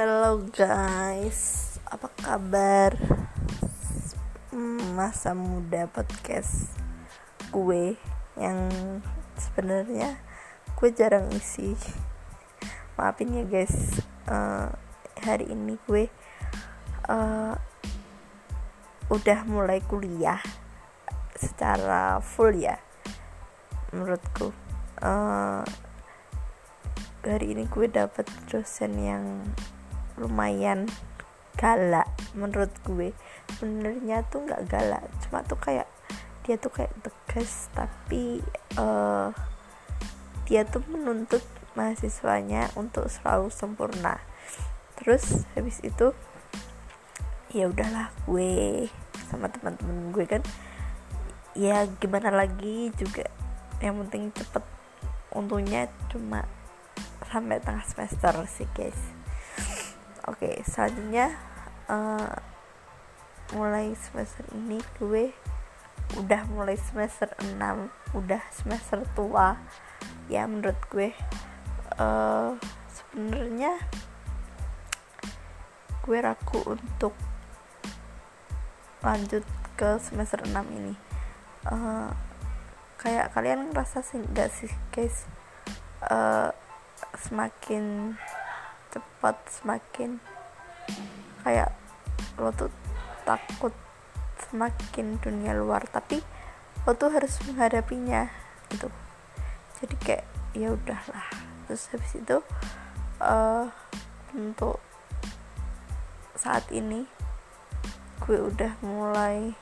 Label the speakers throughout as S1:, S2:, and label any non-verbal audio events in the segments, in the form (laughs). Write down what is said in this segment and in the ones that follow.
S1: Hello guys, apa kabar? Masa muda podcast gue yang sebenarnya gue jarang isi. Maafin ya guys, uh, hari ini gue uh, udah mulai kuliah secara full ya, menurutku. Uh, hari ini gue dapet dosen yang lumayan galak menurut gue. Sebenarnya tuh nggak galak cuma tuh kayak dia tuh kayak tegas tapi uh, dia tuh menuntut mahasiswanya untuk selalu sempurna. Terus habis itu ya udahlah gue sama teman-teman gue kan ya gimana lagi juga. Yang penting cepet untungnya cuma sampai tengah semester sih guys oke okay, selanjutnya uh, mulai semester ini gue udah mulai semester 6 udah semester tua. Ya menurut gue uh, sebenarnya gue ragu untuk lanjut ke semester 6 ini. Uh, kayak kalian ngerasa sih gak sih guys? Uh, semakin cepat semakin. Kayak lo tuh takut semakin dunia luar tapi lo tuh harus menghadapinya gitu. Jadi kayak ya udahlah. Terus habis itu uh, untuk saat ini gue udah mulai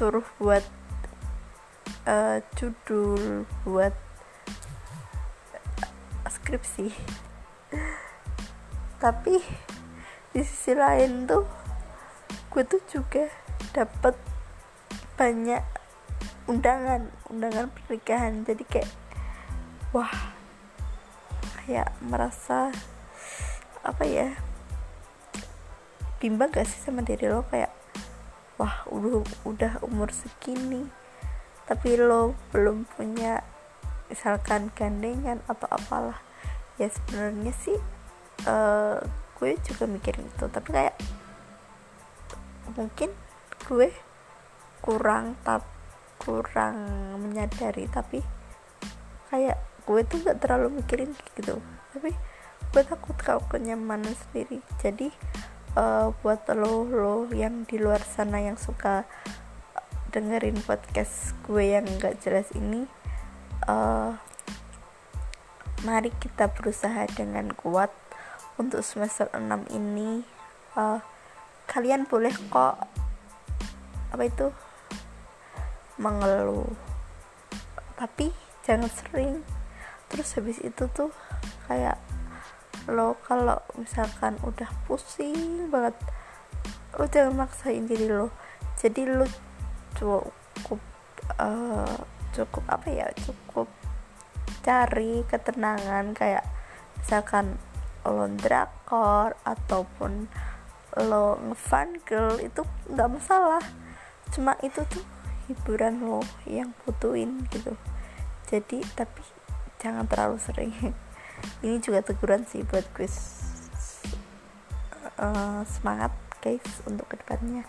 S1: suruh buat uh, judul buat skripsi tapi di sisi lain tuh gue tuh juga dapet banyak undangan undangan pernikahan. Jadi kayak wah kayak merasa apa ya bimbang gak sih sama diri lo? Kayak wah udah udah umur segini tapi lo belum punya misalkan gandengan atau apalah ya sebenarnya sih uh, gue juga mikirin itu tapi kayak mungkin gue kurang tap kurang menyadari tapi kayak gue tuh gak terlalu mikirin gitu. Tapi gue takut kalau kenyamanan sendiri. Jadi uh, buat lo lo yang di luar sana yang suka dengerin podcast gue yang gak jelas ini uh, mari kita berusaha dengan kuat untuk semester 6 ini. Uh, kalian boleh kok apa itu? Mengeluh. Tapi jangan sering. Terus habis itu tuh kayak lo kalau misalkan udah pusing banget lo jangan maksain diri lo. Jadi lo cukup uh, cukup apa ya? Cukup cari ketenangan kayak misalkan lo drakor ataupun lo ngefan girl itu nggak masalah. Cuma itu tuh hiburan lo yang butuhin gitu. Jadi tapi jangan terlalu sering. (laughs) Ini juga teguran sih buat gue uh, semangat guys untuk ke depannya.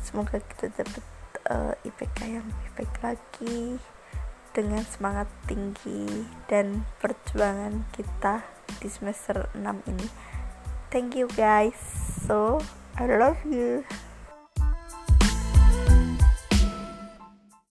S1: Semoga kita dapat uh, IPK yang lebih baik lagi dengan semangat tinggi dan perjuangan kita di semester 6 ini. Thank you guys. So I love you